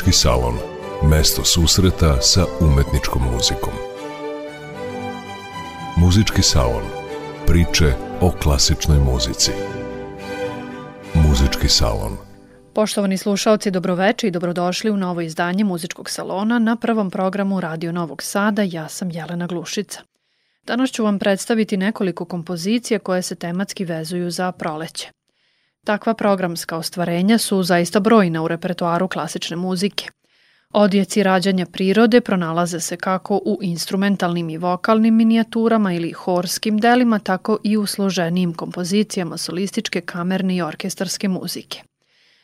Muzički salon. Mesto susreta sa umetničkom muzikom. Muzički salon. Priče o klasičnoj muzici. Muzički salon. Poštovani slušalci, dobroveče i dobrodošli u novo izdanje Muzičkog salona na prvom programu Radio Novog Sada. Ja sam Jelena Glušica. Danas ću vam predstaviti nekoliko kompozicija koje se tematski vezuju za proleće. Takva programska ostvarenja su zaista brojna u repertoaru klasične muzike. Odjeci rađanja prirode pronalaze se kako u instrumentalnim i vokalnim minijaturama ili horskim delima, tako i u složenijim kompozicijama solističke, kamerne i orkestarske muzike.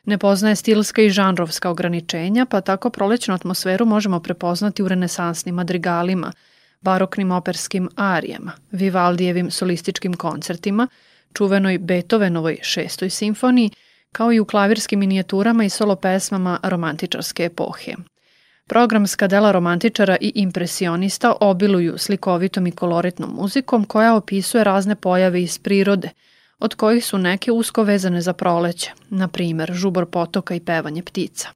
Ne poznaje stilska i žanrovska ograničenja, pa tako prolećnu atmosferu možemo prepoznati u renesansnim madrigalima, baroknim operskim arijama, Vivaldijevim solističkim koncertima – čuvenoj Beethovenovoj šestoj simfoniji, kao i u klavirskim minijaturama i solo pesmama romantičarske epohe. Programska dela romantičara i impresionista obiluju slikovitom i koloritnom muzikom koja opisuje razne pojave iz prirode, od kojih su neke usko vezane za proleće, na primer žubor potoka i pevanje ptica.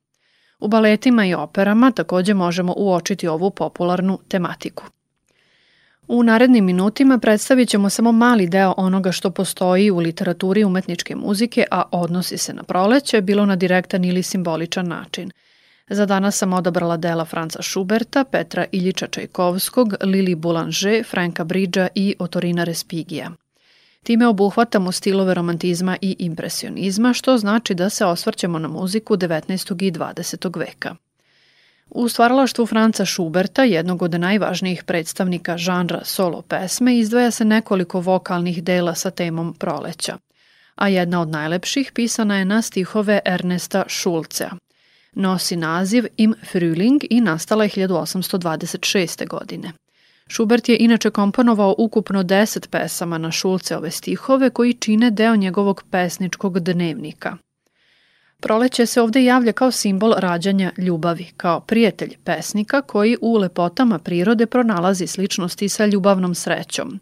U baletima i operama takođe možemo uočiti ovu popularnu tematiku – U narednim minutima predstavit ćemo samo mali deo onoga što postoji u literaturi umetničke muzike, a odnosi se na proleće, bilo na direktan ili simboličan način. Za danas sam odabrala dela Franca Schuberta, Petra Iljiča Čajkovskog, Lili Boulanger, Franka Bridža i Otorina Respigija. Time obuhvatamo stilove romantizma i impresionizma, što znači da se osvrćemo na muziku 19. i 20. veka. U stvaralaštvu Franca Schuberta, jednog od najvažnijih predstavnika žanra solo pesme, izdvaja se nekoliko vokalnih dela sa temom proleća, a jedna od najlepših pisana je na stihove Ernesta Schulzea. Nosi naziv Im Frühling i nastala je 1826. godine. Schubert je inače komponovao ukupno 10 pesama na Schulzeove stihove koji čine deo njegovog pesničkog dnevnika – Proleće se ovde javlja kao simbol rađanja ljubavi, kao prijatelj pesnika koji u lepotama prirode pronalazi sličnosti sa ljubavnom srećom.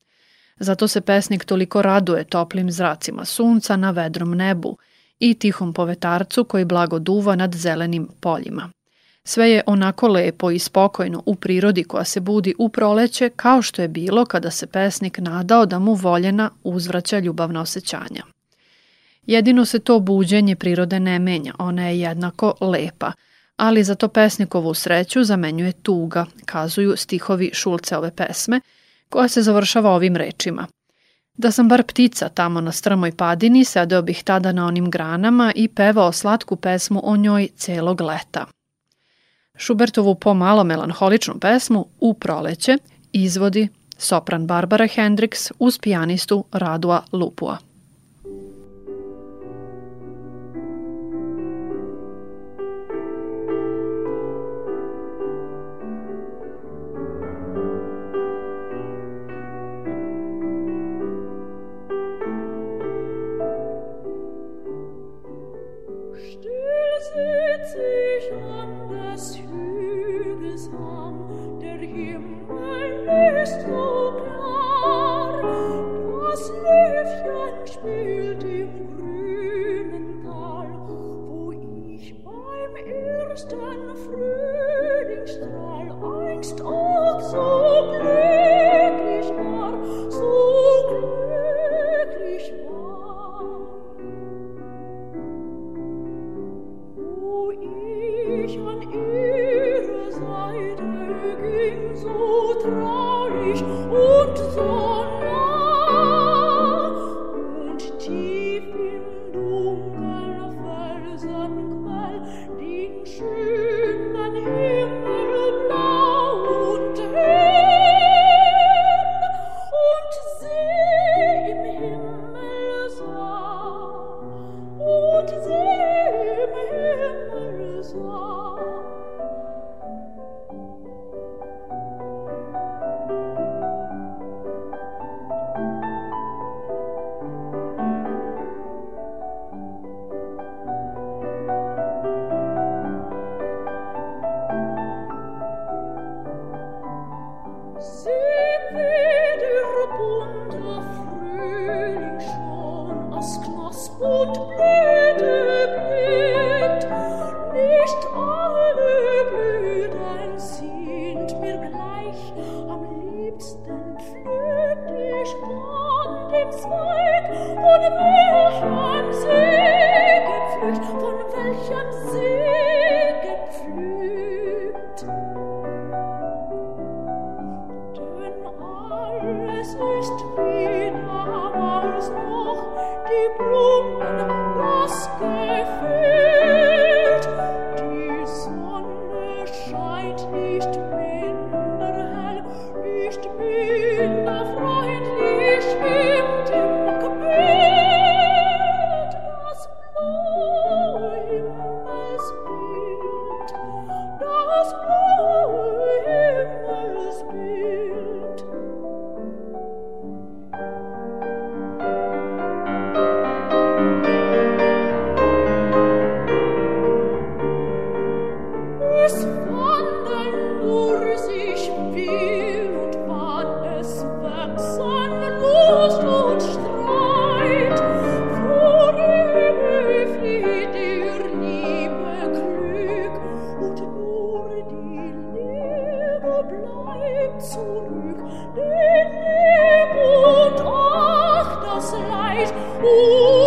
Zato se pesnik toliko raduje toplim zracima sunca na vedrom nebu i tihom povetarcu koji blago duva nad zelenim poljima. Sve je onako lepo i spokojno u prirodi koja se budi u proleće kao što je bilo kada se pesnik nadao da mu voljena uzvraća ljubavna osjećanja. Jedino se to buđenje prirode ne menja, ona je jednako lepa, ali za to pesnikovu sreću zamenjuje tuga, kazuju stihovi ove pesme, koja se završava ovim rečima. Da sam bar ptica tamo na strmoj padini, sedeo bih tada na onim granama i pevao slatku pesmu o njoj celog leta. Šubertovu pomalo melanholičnu pesmu U proleće izvodi sopran Barbara Hendricks uz pijanistu Radua Lupua. zurück, den Leben und auch das Leid, und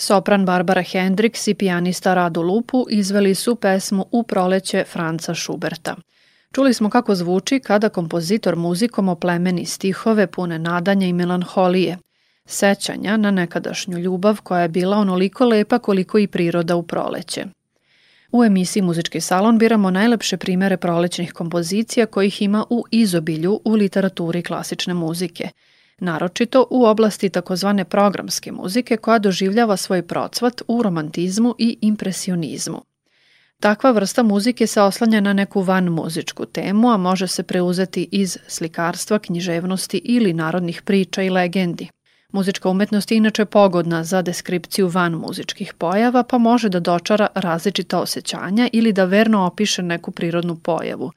Sopran Barbara Hendricks i pijanista Radu Lupu izveli su pesmu U proleće Franca Schuberta. Čuli smo kako zvuči kada kompozitor muzikom oplemeni stihove pune nadanja i melanholije, sećanja na nekadašnju ljubav koja je bila onoliko lepa koliko i priroda u proleće. U emisiji Muzički salon biramo najlepše primere prolećnih kompozicija kojih ima u izobilju u literaturi klasične muzike, naročito u oblasti takozvane programske muzike koja doživljava svoj procvat u romantizmu i impresionizmu. Takva vrsta muzike se oslanja na neku van muzičku temu, a može se preuzeti iz slikarstva, književnosti ili narodnih priča i legendi. Muzička umetnost je inače pogodna za deskripciju van muzičkih pojava, pa može da dočara različita osjećanja ili da verno opiše neku prirodnu pojavu.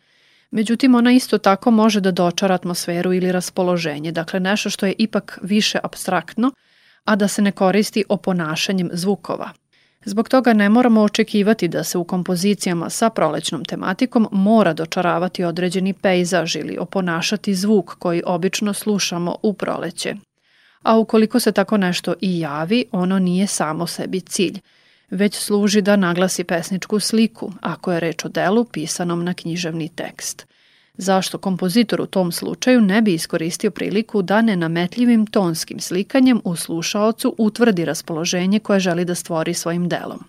Međutim, ona isto tako može da dočara atmosferu ili raspoloženje, dakle nešto što je ipak više abstraktno, a da se ne koristi oponašanjem zvukova. Zbog toga ne moramo očekivati da se u kompozicijama sa prolećnom tematikom mora dočaravati određeni pejzaž ili oponašati zvuk koji obično slušamo u proleće. A ukoliko se tako nešto i javi, ono nije samo sebi cilj, već služi da naglasi pesničku sliku, ako je reč o delu pisanom na književni tekst – Zašto kompozitor u tom slučaju ne bi iskoristio priliku da nenametljivim tonskim slikanjem u slušaocu utvrdi raspoloženje koje želi da stvori svojim delom?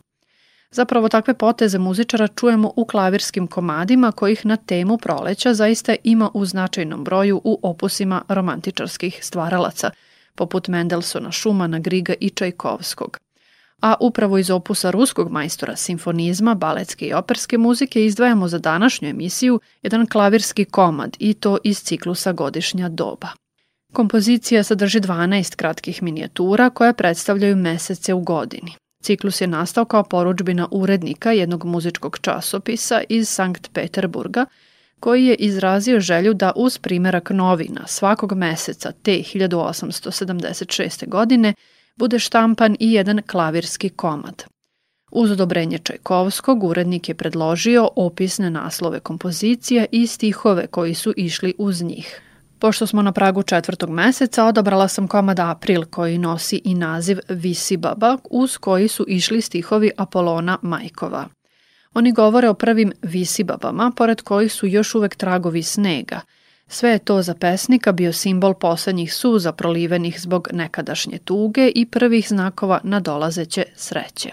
Zapravo takve poteze muzičara čujemo u klavirskim komadima kojih na temu proleća zaista ima u značajnom broju u opusima romantičarskih stvaralaca, poput Mendelsona, Šumana, Griga i Čajkovskog – a upravo iz opusa ruskog majstora simfonizma, baletske i operske muzike izdvajamo za današnju emisiju jedan klavirski komad i to iz ciklusa Godišnja doba. Kompozicija sadrži 12 kratkih minijatura koje predstavljaju mesece u godini. Ciklus je nastao kao poručbina urednika jednog muzičkog časopisa iz Sankt Peterburga, koji je izrazio želju da uz primerak novina svakog meseca te 1876. godine bude štampan i jedan klavirski komad. Uz odobrenje Čajkovskog urednik je predložio opisne naslove kompozicija i stihove koji su išli uz njih. Pošto smo na pragu četvrtog meseca, odabrala sam komad April koji nosi i naziv Visi baba, uz koji su išli stihovi Apolona Majkova. Oni govore o prvim visibabama, pored kojih su još uvek tragovi snega – Sve je to za pesnika bio simbol poslednjih suza prolivenih zbog nekadašnje tuge i prvih znakova nadolazeće sreće.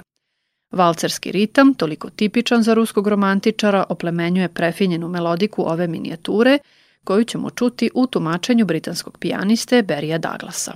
Valcerski ritam, toliko tipičan za ruskog romantičara, oplemenjuje prefinjenu melodiku ove minijature, koju ćemo čuti u tumačenju britanskog pijaniste Berija Douglasa.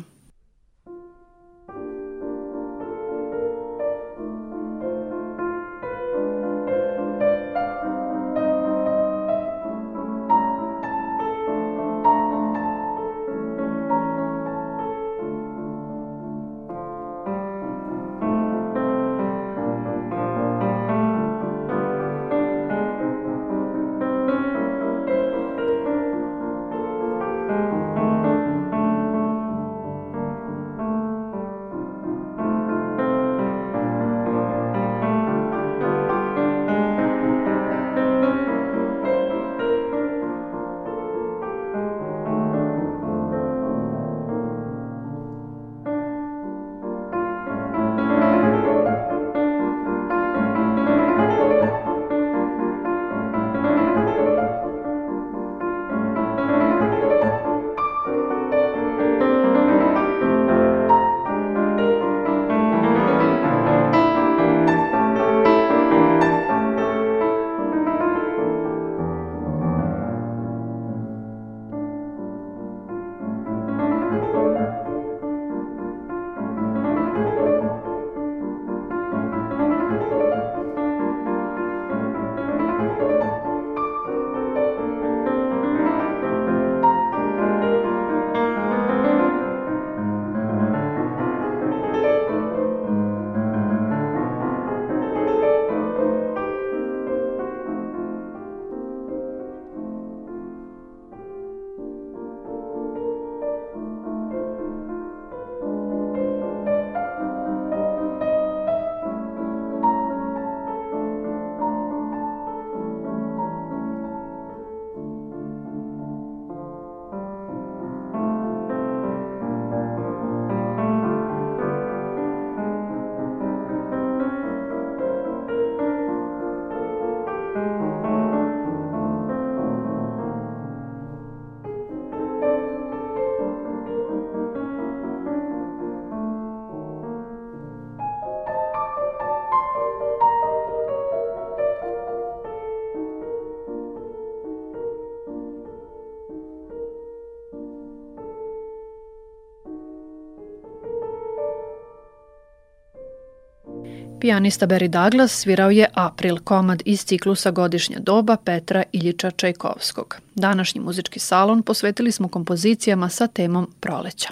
Pijanista Barry Douglas svirao je April, komad iz ciklusa Godišnja doba Petra Iljiča Čajkovskog. Današnji muzički salon posvetili smo kompozicijama sa temom proleća.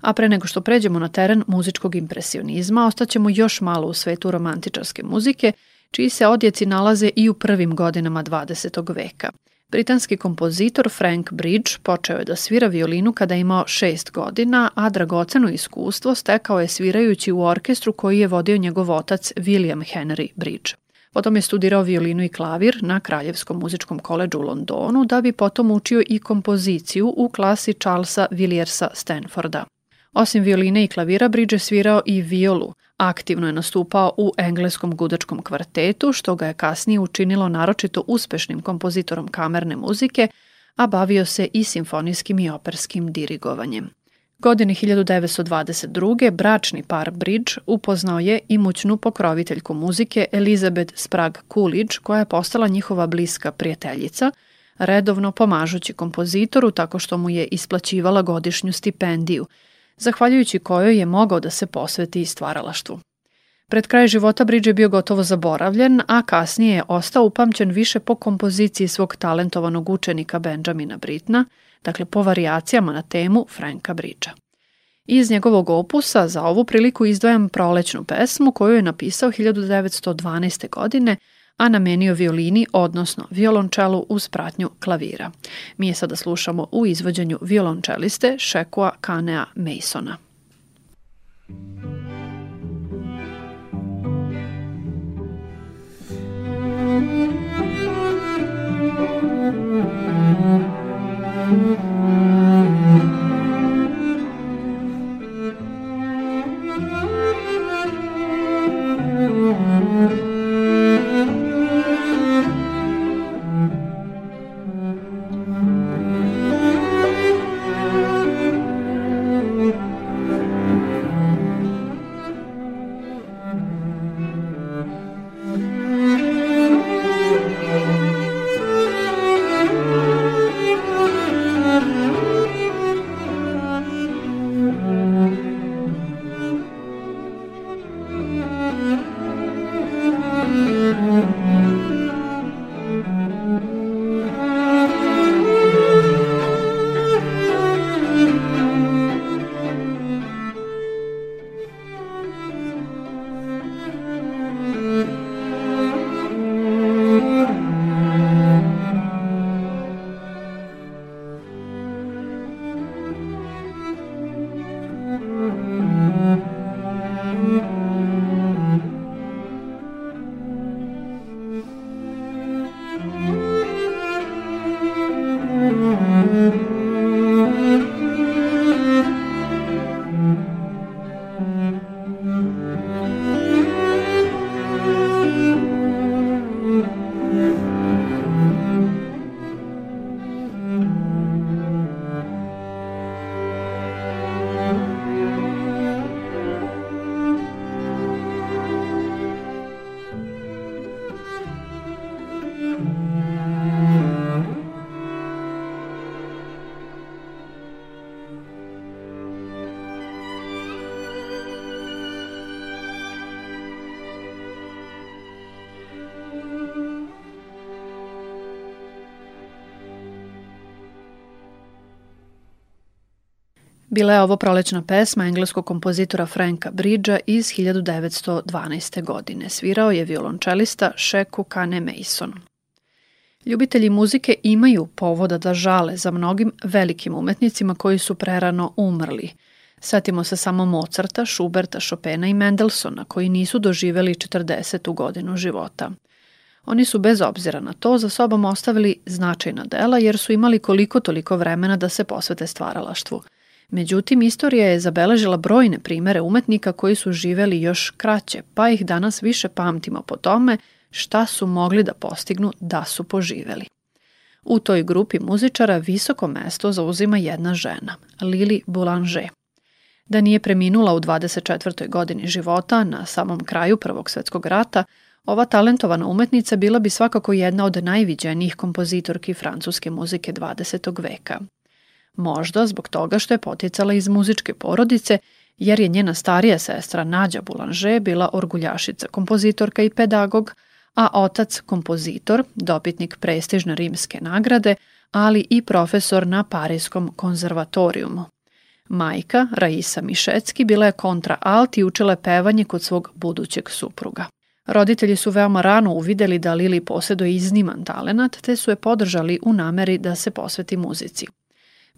A pre nego što pređemo na teren muzičkog impresionizma, ostaćemo još malo u svetu romantičarske muzike, čiji se odjeci nalaze i u prvim godinama 20. veka. Britanski kompozitor Frank Bridge počeo je da svira violinu kada je imao šest godina, a dragoceno iskustvo stekao je svirajući u orkestru koji je vodio njegov otac William Henry Bridge. Potom je studirao violinu i klavir na Kraljevskom muzičkom koleđu u Londonu, da bi potom učio i kompoziciju u klasi Charlesa Villiersa Stanforda. Osim violine i klavira, Bridge je svirao i violu. Aktivno je nastupao u engleskom gudačkom kvartetu, što ga je kasnije učinilo naročito uspešnim kompozitorom kamerne muzike, a bavio se i simfonijskim i operskim dirigovanjem. Godine 1922. bračni par Bridge upoznao je imućnu pokroviteljku muzike Elizabeth Sprague Coolidge, koja je postala njihova bliska prijateljica, redovno pomažući kompozitoru tako što mu je isplaćivala godišnju stipendiju – zahvaljujući kojoj je mogao da se posveti stvaralaštvu. Pred kraj života Bridge je bio gotovo zaboravljen, a kasnije je ostao upamćen više po kompoziciji svog talentovanog učenika Benjamina Britna, dakle po variacijama na temu Franka Bridgea. Iz njegovog opusa za ovu priliku izdvajam prolećnu pesmu koju je napisao 1912. godine, a namenio violini, odnosno violončelu uz pratnju klavira. Mi je sada slušamo u izvođenju violončeliste Shekua Kanea Masona. Thank you. Bila je ovo prolećna pesma engleskog kompozitora Franka Bridgea iz 1912. godine. Svirao je violončelista Sheku Kane Mason. Ljubitelji muzike imaju povoda da žale za mnogim velikim umetnicima koji su prerano umrli. Setimo se samo Mozarta, Schuberta, Chopina i Mendelsona koji nisu doživeli 40. godinu života. Oni su bez obzira na to za sobom ostavili značajna dela jer su imali koliko toliko vremena da se posvete stvaralaštvu – Međutim, istorija je zabeležila brojne primere umetnika koji su živeli još kraće, pa ih danas više pamtimo po tome šta su mogli da postignu da su poživeli. U toj grupi muzičara visoko mesto zauzima jedna žena, Lili Boulanger. Da nije preminula u 24. godini života, na samom kraju Prvog svetskog rata, ova talentovana umetnica bila bi svakako jedna od najviđenijih kompozitorki francuske muzike 20. veka. Možda zbog toga što je poticala iz muzičke porodice jer je njena starija sestra Nađa Boulanger bila orguljašica, kompozitorka i pedagog, a otac kompozitor, dobitnik prestižne rimske nagrade, ali i profesor na Parijskom konzervatorijumu. Majka, Raisa Mišecki, bila je kontra alt i učila pevanje kod svog budućeg supruga. Roditelji su veoma rano uvideli da Lili posjeduje izniman talenat, te su je podržali u nameri da se posveti muzici.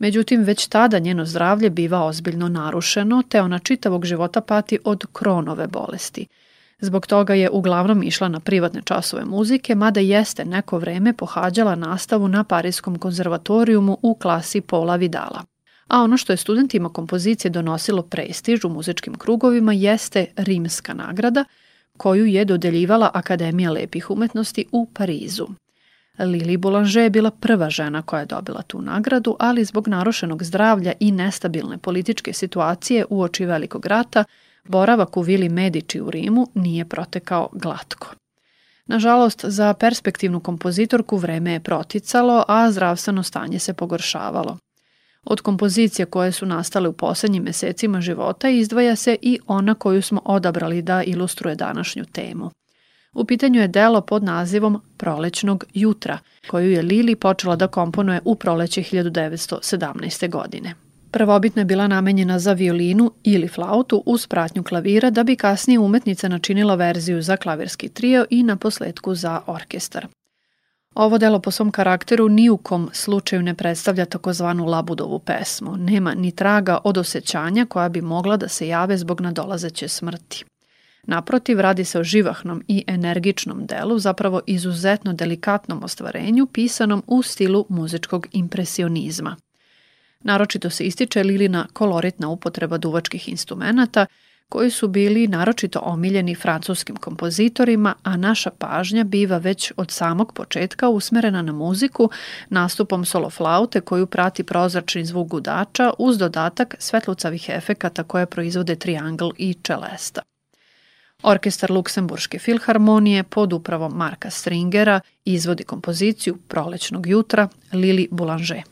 Međutim, već tada njeno zdravlje biva ozbiljno narušeno, te ona čitavog života pati od kronove bolesti. Zbog toga je uglavnom išla na privatne časove muzike, mada jeste neko vreme pohađala nastavu na Parijskom konzervatorijumu u klasi Paula Vidala. A ono što je studentima kompozicije donosilo prestiž u muzičkim krugovima jeste rimska nagrada, koju je dodeljivala Akademija lepih umetnosti u Parizu. Lili Boulanger je bila prva žena koja je dobila tu nagradu, ali zbog narušenog zdravlja i nestabilne političke situacije u oči velikog rata, boravak u Vili Medici u Rimu nije protekao glatko. Nažalost, za perspektivnu kompozitorku vreme je proticalo, a zdravstveno stanje se pogoršavalo. Od kompozicija koje su nastale u poslednjim mesecima života izdvaja se i ona koju smo odabrali da ilustruje današnju temu. U pitanju je delo pod nazivom Prolećnog jutra, koju je Lili počela da komponuje u proleće 1917. godine. Prvobitno je bila namenjena za violinu ili flautu uz pratnju klavira da bi kasnije umetnica načinila verziju za klavirski trio i na posledku za orkestar. Ovo delo po svom karakteru ni u kom slučaju ne predstavlja takozvanu labudovu pesmu. Nema ni traga od osjećanja koja bi mogla da se jave zbog nadolazeće smrti. Naprotiv, radi se o živahnom i energičnom delu, zapravo izuzetno delikatnom ostvarenju pisanom u stilu muzičkog impresionizma. Naročito se ističe Lilina koloritna upotreba duvačkih instrumenta, koji su bili naročito omiljeni francuskim kompozitorima, a naša pažnja biva već od samog početka usmerena na muziku nastupom solo flaute koju prati prozračni zvuk gudača uz dodatak svetlucavih efekata koje proizvode triangl i čelesta. Orkestar Luksemburške filharmonije pod upravom Marka Stringera izvodi kompoziciju Prolećnog jutra Lili Boulanger.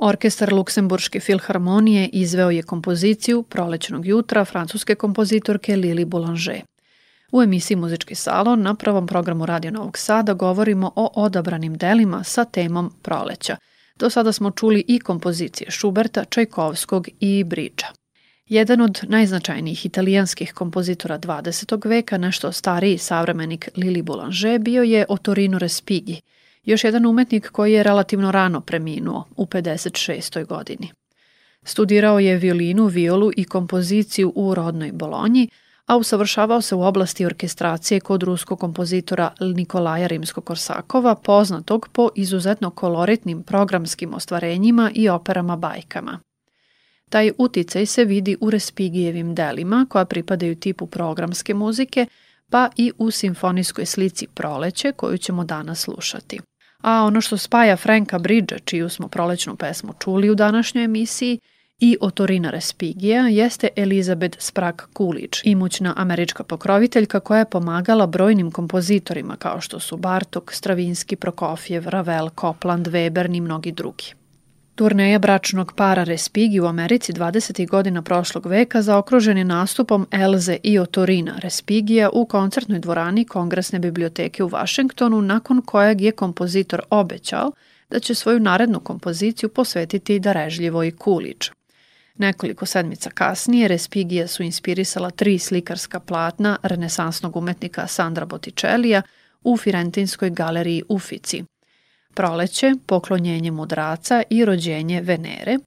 Orkestar Luksemburške filharmonije izveo je kompoziciju Prolećnog jutra francuske kompozitorke Lili Boulanger. U emisiji Muzički salon na prvom programu Radio Novog Sada govorimo o odabranim delima sa temom proleća. Do sada smo čuli i kompozicije Šuberta, Čajkovskog i Bridža. Jedan od najznačajnijih italijanskih kompozitora 20. veka, nešto stariji savremenik Lili Boulanger, bio je Otorino Respighi, još jedan umetnik koji je relativno rano preminuo, u 56. godini. Studirao je violinu, violu i kompoziciju u rodnoj Bolonji, a usavršavao se u oblasti orkestracije kod ruskog kompozitora Nikolaja Rimsko-Korsakova, poznatog po izuzetno koloritnim programskim ostvarenjima i operama bajkama. Taj uticaj se vidi u Respigijevim delima, koja pripadaju tipu programske muzike, pa i u simfonijskoj slici Proleće, koju ćemo danas slušati. A ono što spaja Franka Bridgea, čiju smo prolećnu pesmu čuli u današnjoj emisiji, i Otorina Respigija jeste Elizabeth Sprague Coolidge, imućna američka pokroviteljka koja je pomagala brojnim kompozitorima kao što su Bartok, Stravinski, Prokofjev, Ravel, Copland, Weber i mnogi drugi. Turneja bračnog para Respighi u Americi 20. godina prošlog veka zaokružen je nastupom Elze i Otorina Respigija u koncertnoj dvorani Kongresne biblioteke u Vašingtonu, nakon kojeg je kompozitor obećao da će svoju narednu kompoziciju posvetiti darežljivoj Kulić. Nekoliko sedmica kasnije Respigija su inspirisala tri slikarska platna renesansnog umetnika Sandra Botticelija u Firentinskoj galeriji Ufici – proleće, poklonjenje mudraca i rođenje Venere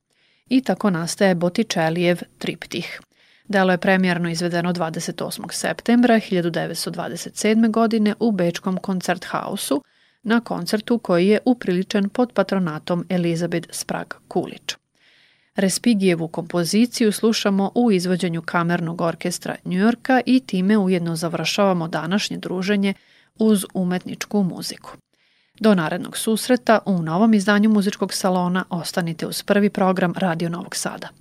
i tako nastaje Botičelijev triptih. Delo je premijerno izvedeno 28. septembra 1927. godine u Bečkom koncerthausu na koncertu koji je upriličen pod patronatom Elizabeth Sprague Kulić. Respigijevu kompoziciju slušamo u izvođenju kamernog orkestra Njujorka i time ujedno završavamo današnje druženje uz umetničku muziku. Do narednog susreta u novom izdanju muzičkog salona ostanite uz prvi program Radio Novog Sada.